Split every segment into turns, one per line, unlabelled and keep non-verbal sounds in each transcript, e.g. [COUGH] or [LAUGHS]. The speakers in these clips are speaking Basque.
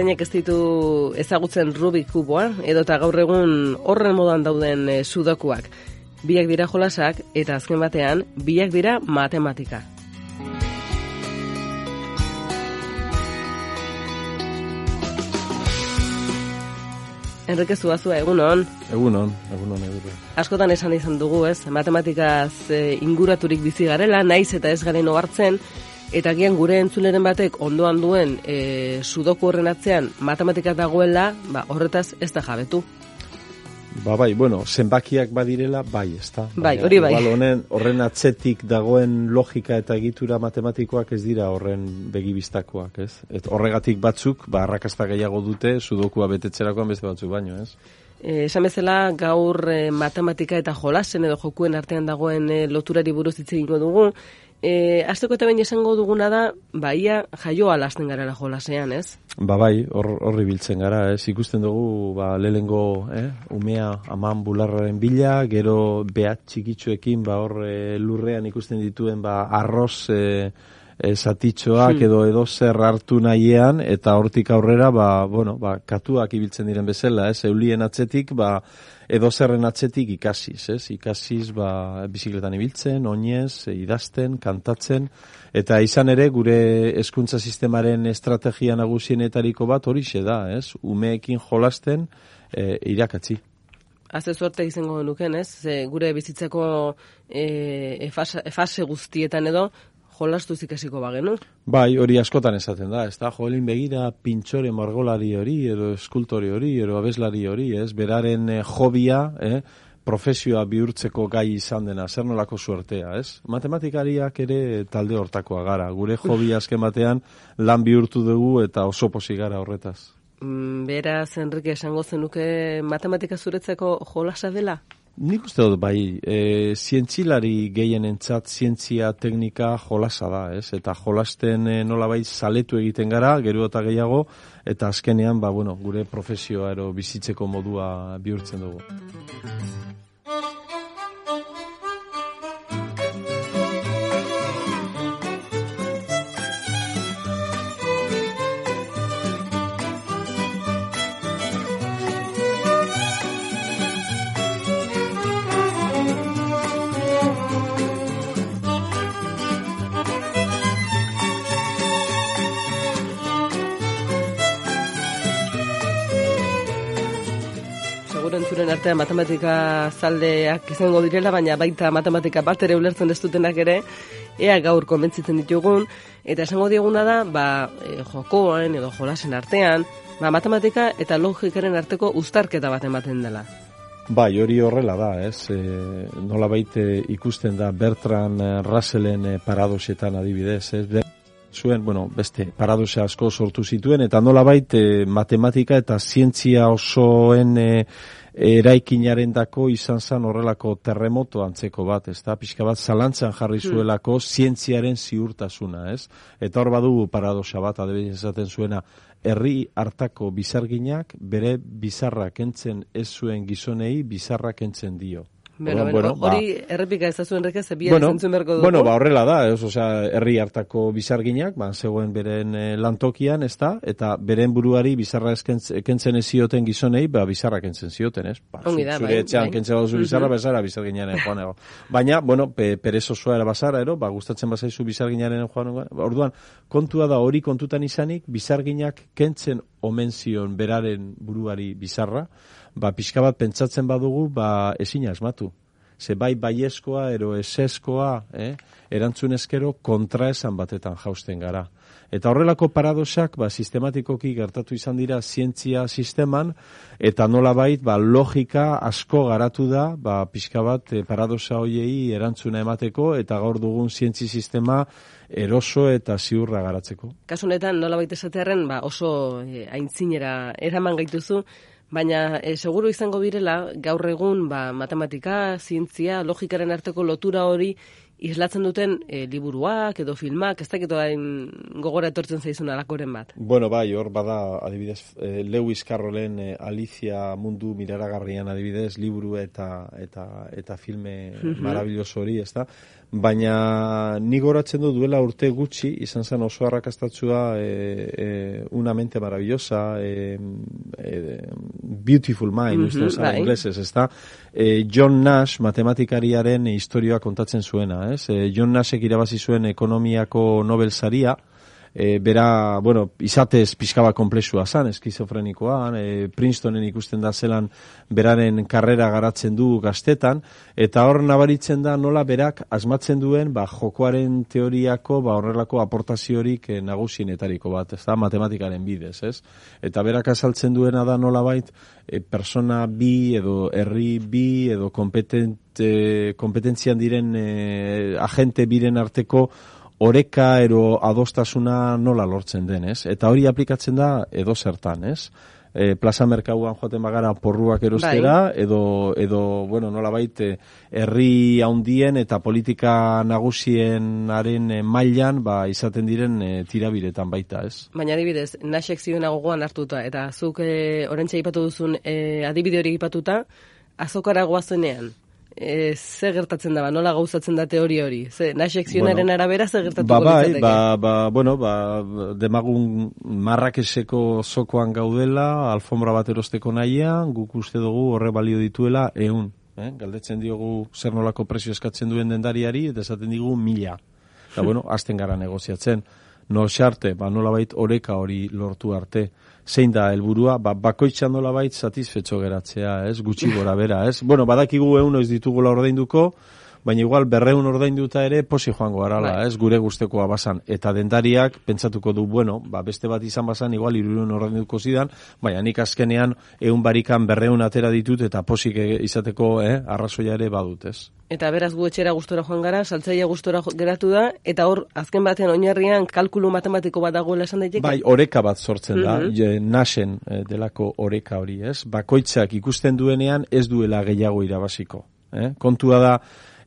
Zeinek ez ditu ezagutzen Rubik kuboa, edo eta gaur egun horren modan dauden e, sudokuak. Biak dira jolasak, eta azken batean, biak dira matematika. Enrique Zuazua, egunon.
Egunon, egunon, egunon.
Askotan esan izan dugu, ez? Matematikaz e, inguraturik bizi garela, naiz eta ez garen ohartzen, eta gian gure entzuleren batek ondoan duen e, sudoku horren atzean matematika dagoela, ba, horretaz ez da jabetu.
Ba bai, bueno, zenbakiak badirela, bai, ez da.
Bai, hori bai.
honen, horren atzetik dagoen logika eta egitura matematikoak ez dira horren begibistakoak, ez? Et horregatik batzuk, ba, arrakasta gehiago dute, sudokua betetzerakoan beste batzuk baino, ez?
E, esan bezala gaur e, matematika eta jolasen edo jokuen artean dagoen e, loturari buruz hitz egingo dugu, E, azteko eta bain esango duguna da, baia jaioa lasten gara jolasean, ez?
Ba bai, horri biltzen gara, ez? Ikusten dugu, ba, lehengo, eh? umea aman bularraren bila, gero behat txikitsuekin, ba, hor e, lurrean ikusten dituen, ba, arroz, e, esatitxoak hmm. edo edo zer hartu nahiean eta hortik aurrera ba, bueno, ba, katuak ibiltzen diren bezala, ez, eulien atzetik ba, edo zerren atzetik ikasiz, ez, ikasiz ba, bizikletan ibiltzen, oinez, idazten, kantatzen, eta izan ere gure hezkuntza sistemaren estrategia nagusienetariko bat hori da, ez, umeekin jolasten e, irakatzi.
Haze suerte izango nuken, ez? Ze gure bizitzeko e, efase guztietan edo, jolastu zikasiko bagenu.
Bai, hori askotan esaten da, ez da, joelin begira pintxore margolari hori, edo eskultori hori, edo abeslari hori, ez, beraren eh, jobia, eh, profesioa bihurtzeko gai izan dena, zer nolako suertea, ez? Matematikariak ere talde hortakoa gara, gure jobia azken batean lan bihurtu dugu eta oso posi gara horretaz.
Mm, beraz, Enrique, esango zenuke matematika zuretzeko jolasa dela?
Nik uste dut, bai, e, zientzilari gehien entzat, zientzia teknika jolasa da, ez? Eta jolasten e, nola bai saletu egiten gara, gero eta gehiago, eta azkenean, ba, bueno, gure profesioa ero bizitzeko modua bihurtzen dugu.
Entzuren artean matematika zaldeak izango direla, baina baita matematika bat ere ulertzen ez dutenak ere, ea gaur komentzitzen ditugun, eta esango dieguna da, ba, e, jokoen edo jolasen artean, ba, matematika eta logikaren arteko uztarketa bat ematen dela.
Bai, hori horrela da, ez? E, nola baite ikusten da Bertrand Russellen paradoxetan adibidez, ez? zuen, bueno, beste paradoxe asko sortu zituen, eta nola baite matematika eta zientzia osoen e, eraikinaren dako izan zan horrelako terremoto antzeko bat, ez da, pixka bat zalantzan jarri hmm. zuelako hmm. zientziaren ziurtasuna, ez? Eta hor badugu paradoxa bat, adebez esaten zuena, herri hartako bizarginak bere bizarrak entzen ez zuen gizonei bizarrak entzen dio.
Bueno, bueno, ba- hori ba, errepika ez zuen reke, ze bueno, zentzun berko dugu.
Bueno, ba, horrela da, ez, osea, herri hartako bizarginak, ba, zegoen beren e, lantokian, ez da, eta beren buruari bizarra ekentzen ez zioten gizonei, ba, bizarra kentzen zioten, ez? Ba,
Ongi da,
zure bai, etxean bai. kentzen baduzu bizarra, mm -hmm. bezara bizarginaren joan Baina, bueno, pe, perez osoa era bazara, ero, ba, gustatzen bazaizu bizarginaren joan ba, orduan, kontua da hori kontutan izanik, bizarginak kentzen omen zion beraren buruari bizarra, ba, pixka bat pentsatzen badugu, ba, ezin asmatu. Ze bai baieskoa, ero eseskoa, eh? erantzun eskero kontra esan batetan jausten gara. Eta horrelako paradosak, ba, sistematikoki gertatu izan dira zientzia sisteman, eta nola bait, ba, logika asko garatu da, ba, pixka bat, e, paradosa hoiei erantzuna emateko, eta gaur dugun zientzi sistema eroso eta ziurra garatzeko.
Kasunetan, nola baita esatearen, ba, oso e, aintzinera eraman gaituzu, Baina, e, seguru izango birela, gaur egun, ba, matematika, zientzia, logikaren arteko lotura hori islatzen duten e, liburuak edo filmak, ez dakit hain gogora etortzen zaizun alakoren bat.
Bueno, bai, hor bada, adibidez, e, Lewis Carrollen e, Alicia mundu miraragarrian adibidez, liburu eta eta eta filme mm maravilloso hori, ez da? Baina ni goratzen du duela urte gutxi, izan zen oso arrakastatzua e, e, una mente maravillosa, e, e, beautiful mind, mm -hmm, bai. inglesez, ez da? E, John Nash, matematikariaren historioa kontatzen zuena, ez? E, John Nashek irabazi zuen ekonomiako Nobel saria, e, bera, bueno, izatez pixkaba komplexua zan, eskizofrenikoa, e, Princetonen ikusten da zelan beraren karrera garatzen du gaztetan, eta hor nabaritzen da nola berak asmatzen duen, ba, jokoaren teoriako, ba, horrelako aportaziorik e, nagusienetariko bat, ez da, matematikaren bidez, ez? Eta berak azaltzen duena da nola bait, e, persona bi, edo herri bi, edo kompetent, e, kompetentzian diren e, agente biren arteko oreka ero adostasuna nola lortzen den, ez? Eta hori aplikatzen da edo zertan, ez? E, plaza merkauan joaten bagara porruak erostera, bai. edo, edo, bueno, nola baite, herri haundien eta politika nagusienaren e, mailan, ba, izaten diren e, tirabiretan baita, ez?
Baina adibidez, nasek zioen agogoan hartuta, eta zuk e, orentxe ipatu duzun e, adibide hori ipatuta, azokara goazenean, e, ze gertatzen da, ba, nola gauzatzen da teoria hori? Ze, nasekzionaren bueno, arabera ze gertatuko
ba, bai, ba, ba, bueno, ba, demagun marrakeseko zokoan gaudela, alfombra bat erosteko nahian, guk uste dugu horre balio dituela eun. Eh? Galdetzen diogu zer nolako presio eskatzen duen dendariari, eta esaten digu mila. Eta, bueno, [LAUGHS] azten gara negoziatzen. No xarte, ba, nola bait, oreka hori lortu arte zein da helburua ba, bakoitzan nola bait satisfetxo geratzea, ez, gutxi gora bera, ez? Bueno, badakigu egun oiz ditugula ordainduko, baina igual berreun ordainduta ere posi joango arala, bai. ez, gure guztekoa basan. Eta dendariak pentsatuko du, bueno, ba, beste bat izan basan, igual irurun ordainduko zidan, baina nik azkenean egun barikan berreun atera ditut eta posik e, izateko eh, arrazoia ere badut, ez?
Eta beraz gu etxera gustora joan gara, saltzaia gustora geratu da, eta hor, azken batean oinarrian kalkulu matematiko bat dagoela esan daiteke?
Bai, oreka bat sortzen da, mm nasen eh, delako oreka hori, ez? Bakoitzak ikusten duenean ez duela gehiago irabaziko. Eh? Kontua da,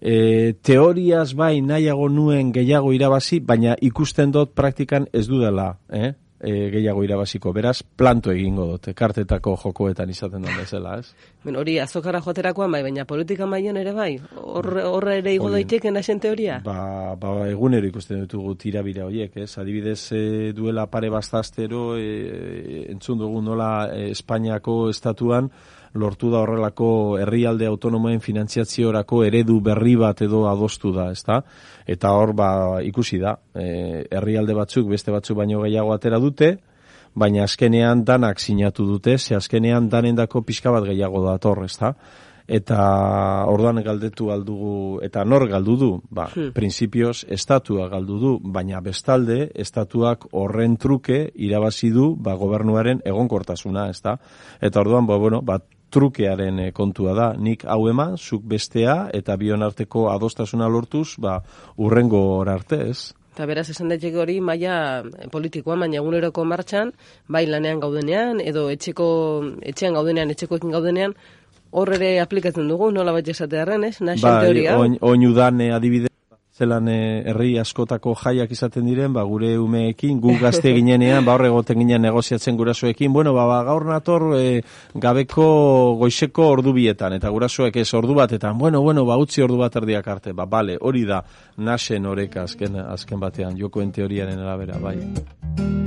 e, teoriaz bai nahiago nuen gehiago irabazi, baina ikusten dut praktikan ez dudala, eh? E, gehiago irabaziko. Beraz, planto egingo dut, kartetako jokoetan izaten dut bezala, ez?
Ben, hori, azokara joaterakoan bai, baina politika mailan ere bai? Horra ere igo daiteke nasen teoria?
Ba, ba, egunero ikusten ditugu tirabira horiek, ez? Adibidez, e, duela pare bastaztero, e, entzun dugu nola e, Espainiako estatuan, lortu da horrelako herrialde autonomoen finantziaziorako eredu berri bat edo adostu da, ezta? Eta hor ba ikusi da, e, herrialde batzuk beste batzuk baino gehiago atera dute, baina azkenean danak sinatu dute, ze azkenean danendako pixka bat gehiago dator, ezta? Eta orduan galdetu aldugu, eta nor galdu du, ba, hmm. prinsipioz, estatua galdu du, baina bestalde, estatuak horren truke irabazi du, ba, gobernuaren egonkortasuna, ezta? Eta orduan, ba, bueno, ba, trukearen eh, kontua da. Nik hau eman, zuk bestea, eta bion arteko adostasuna lortuz, ba, urrengo arte, ez?
Eta beraz, esan daiteke hori, maia eh, politikoa, baina eguneroko martxan, bai lanean gaudenean, edo etxeko, etxean gaudenean, etxekoekin gaudenean, hor ere aplikatzen dugu, nola bat esatearen, ez? Naxen bai, teoria.
Oin, oin eh, adibide zelan eh, herri askotako jaiak izaten diren, ba, gure umeekin, gu gazte ginenean, ba, horre goten ginen negoziatzen gurasoekin, bueno, ba, ba gaur nator e, gabeko goizeko ordu bietan, eta gurasoek ez ordu batetan, bueno, bueno, ba, utzi ordu bat erdiak arte, ba, bale, hori da, nasen oreka azken, azken batean, jokoen teoriaren arabera, bai.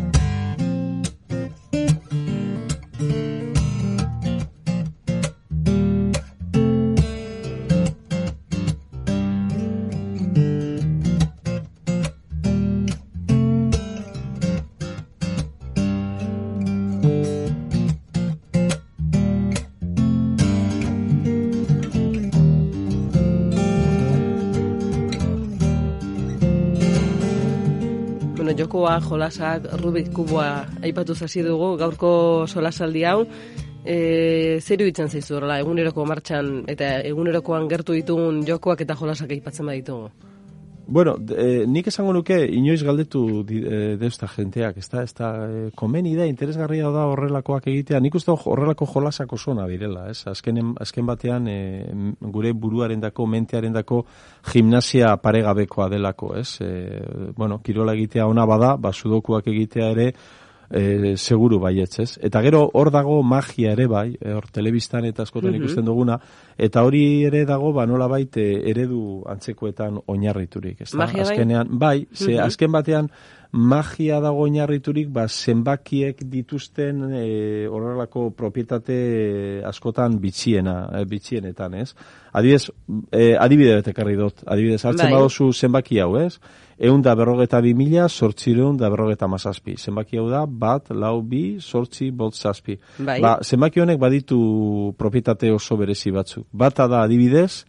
Jokoa, jolasak, Rubik kuboa aipatu zazi dugu, gaurko solasaldi hau, e, zer iruditzen zaizu horrela, eguneroko martxan, eta egunerokoan gertu ditugun jokoak eta jolasak aipatzen baditugu?
Bueno, e, nik esango nuke, inoiz galdetu di, e, deusta jenteak, ez da, ez da, e, komeni da, interesgarria da horrelakoak egitea, nik uste horrelako jolasako zona direla, ez? Azken, azken batean, e, gure buruaren dako, mentearen dako, gimnasia paregabekoa delako, ez? E, bueno, kirola egitea ona bada, ba, sudokuak egitea ere, e, seguru baietz, ez? Eta gero hor dago magia ere bai, e, hor telebistan eta askotan mm ikusten duguna, eta hori ere dago, ba nola baite eredu antzekoetan oinarriturik, ez
Magia bai?
Azkenean, bai, ze azken batean, magia dago oinarriturik, ba, zenbakiek dituzten e, horrelako propietate askotan bitxiena, e, bitxienetan, ez? Adibidez, e, adibide betekarri dut, adibidez, hartzen
Bai.
badozu zenbaki hau, ez? Eun da berrogeta bi mila, sortzireun da berrogeta mazazpi. Zenbaki hau da, bat, lau, bi, sortzi, bolt zazpi.
Bai.
Ba, zenbaki honek baditu propietate oso berezi batzuk. Bata da adibidez,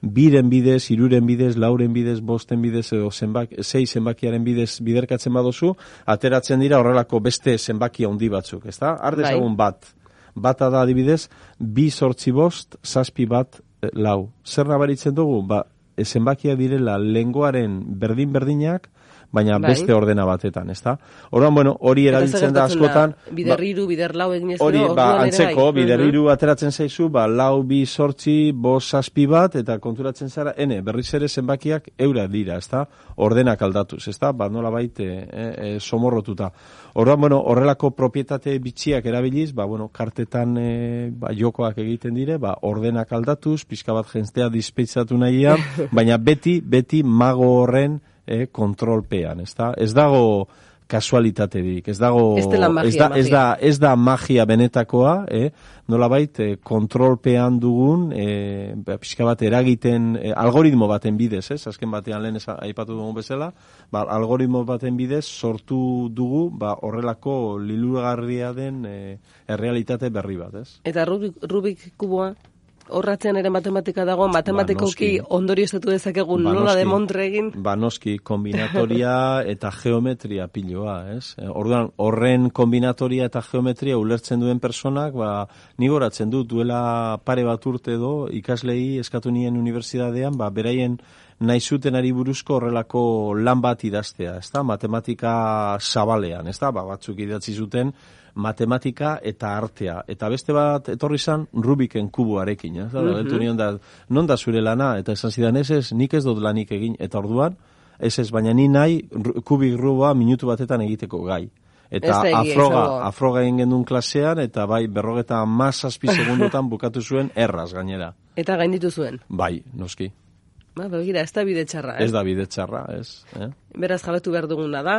biren bidez, iruren bidez, lauren bidez, bosten bidez, edo zenbak, sei zenbakiaren bidez biderkatzen badozu, ateratzen dira horrelako beste zenbaki handi batzuk, ezta? Har
Bai.
bat. Bata da adibidez, bi sortzi bost, zazpi bat, eh, lau. Zer nabaritzen dugu? Ba, e, zenbakia direla lengoaren berdin-berdinak, baina
Bai.
beste ordena batetan, ezta? Orduan, bueno, hori erabiltzen da askotan... ba,
Bider hiru, bider lau egin ez
Hori, ba,
ere
antzeko,
bai.
bider hiru ateratzen zaizu, ba, lau, bi, sortzi, bos, zazpi bat, eta konturatzen zara, ene, berriz ere zenbakiak eura dira, ezta? Ordenak aldatuz, ezta? Ba, nola baite, e, e, somorrotuta. Orduan, bueno, horrelako propietate bitxiak erabiliz, ba, bueno, kartetan e, ba, jokoak egiten dire, ba, ordenak aldatuz, pixka bat jentztea dispeitzatu nahian, [LAUGHS] baina beti, beti mago horren e, kontrolpean, ezta? Ez dago kasualitaterik, ez dago
Ez magia,
ez da, ez
magia.
da ez da magia benetakoa, eh? nolabait eh, kontrolpean dugun, eh, ba, pixka bat eragiten, eh, algoritmo baten bidez, ez? azken batean lehen esa- aipatu dugun bezala, ba, algoritmo baten bidez sortu dugu ba, horrelako lilugarria den eh, errealitate berri bat, ez?
Eta Rubik, Rubik kuboa, horratzean ere matematika dago, matematikoki
noski.
ondorio estatu dezakegun
Ba,
nola demontre egin.
Ba, noski, kombinatoria [LAUGHS] eta geometria piloa, ez? Eh, Orduan, horren kombinatoria eta geometria ulertzen duen personak, ba, ni goratzen dut, duela pare bat urte edo, ikaslei eskatu nien unibertsitatean, ba, beraien nahi zutenari buruzko horrelako lan bat idaztea, ezta? Matematika zabalean, ezta? Ba, batzuk idatzi zuten matematika eta artea. Eta beste bat etorri zan Rubiken kuboarekin, ez? Mm -hmm. nion da, non da zure lana? Eta esan zidan, ez ez, nik ez dut lanik egin. Eta orduan, ez ez, baina ni nahi kubik ruboa minutu batetan egiteko gai. Eta
egia
afroga, afroga egin gendun klasean, eta bai, berrogeta mazazpi [LAUGHS] segundotan bukatu zuen erraz gainera.
Eta gainditu zuen.
Bai, noski.
Ba, begira, ez da bide txarra, ez?
Ez da bide txarra, ez. Eh?
Beraz jabetu behar duguna da,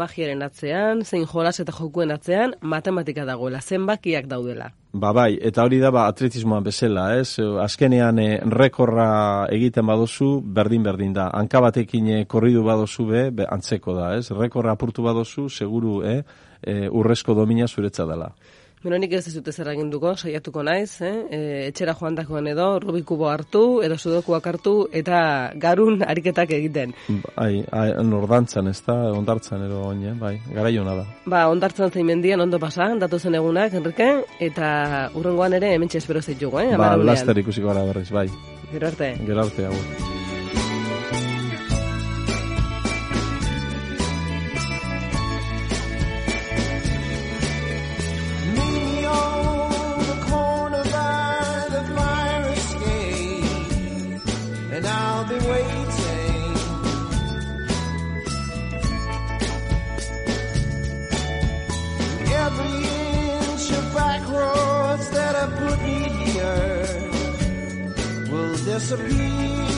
magiaren atzean, zein jolas eta jokuen atzean, matematika dagoela, zenbakiak daudela.
Ba bai, eta hori da ba atletismoan bezala, ez? Azkenean eh, rekorra egiten badozu, berdin-berdin da. Hanka batekin eh, korridu badozu be, be, antzeko da, ez? Rekorra apurtu badozu, seguru, eh? eh, urrezko domina zuretza dela.
Beno, nik ez dute zer aginduko, saiatuko naiz, eh? E, etxera joan dakoan edo, Rubikubo hartu, edo sudokuak hartu, eta garun ariketak egiten.
Bai, ai, nordantzan, ez da, ondartzan edo oin, bai, garaiona da.
Ba, ondartzan zein mendian ondo pasa, datu zen egunak, Enrique, eta urrengoan ere hemen espero zaitugu, eh?
Ba, laster ikusiko gara berriz, bai.
Gero arte.
Gero arte, agur.
And I'll be waiting. Every inch of back roads that have put me here will disappear.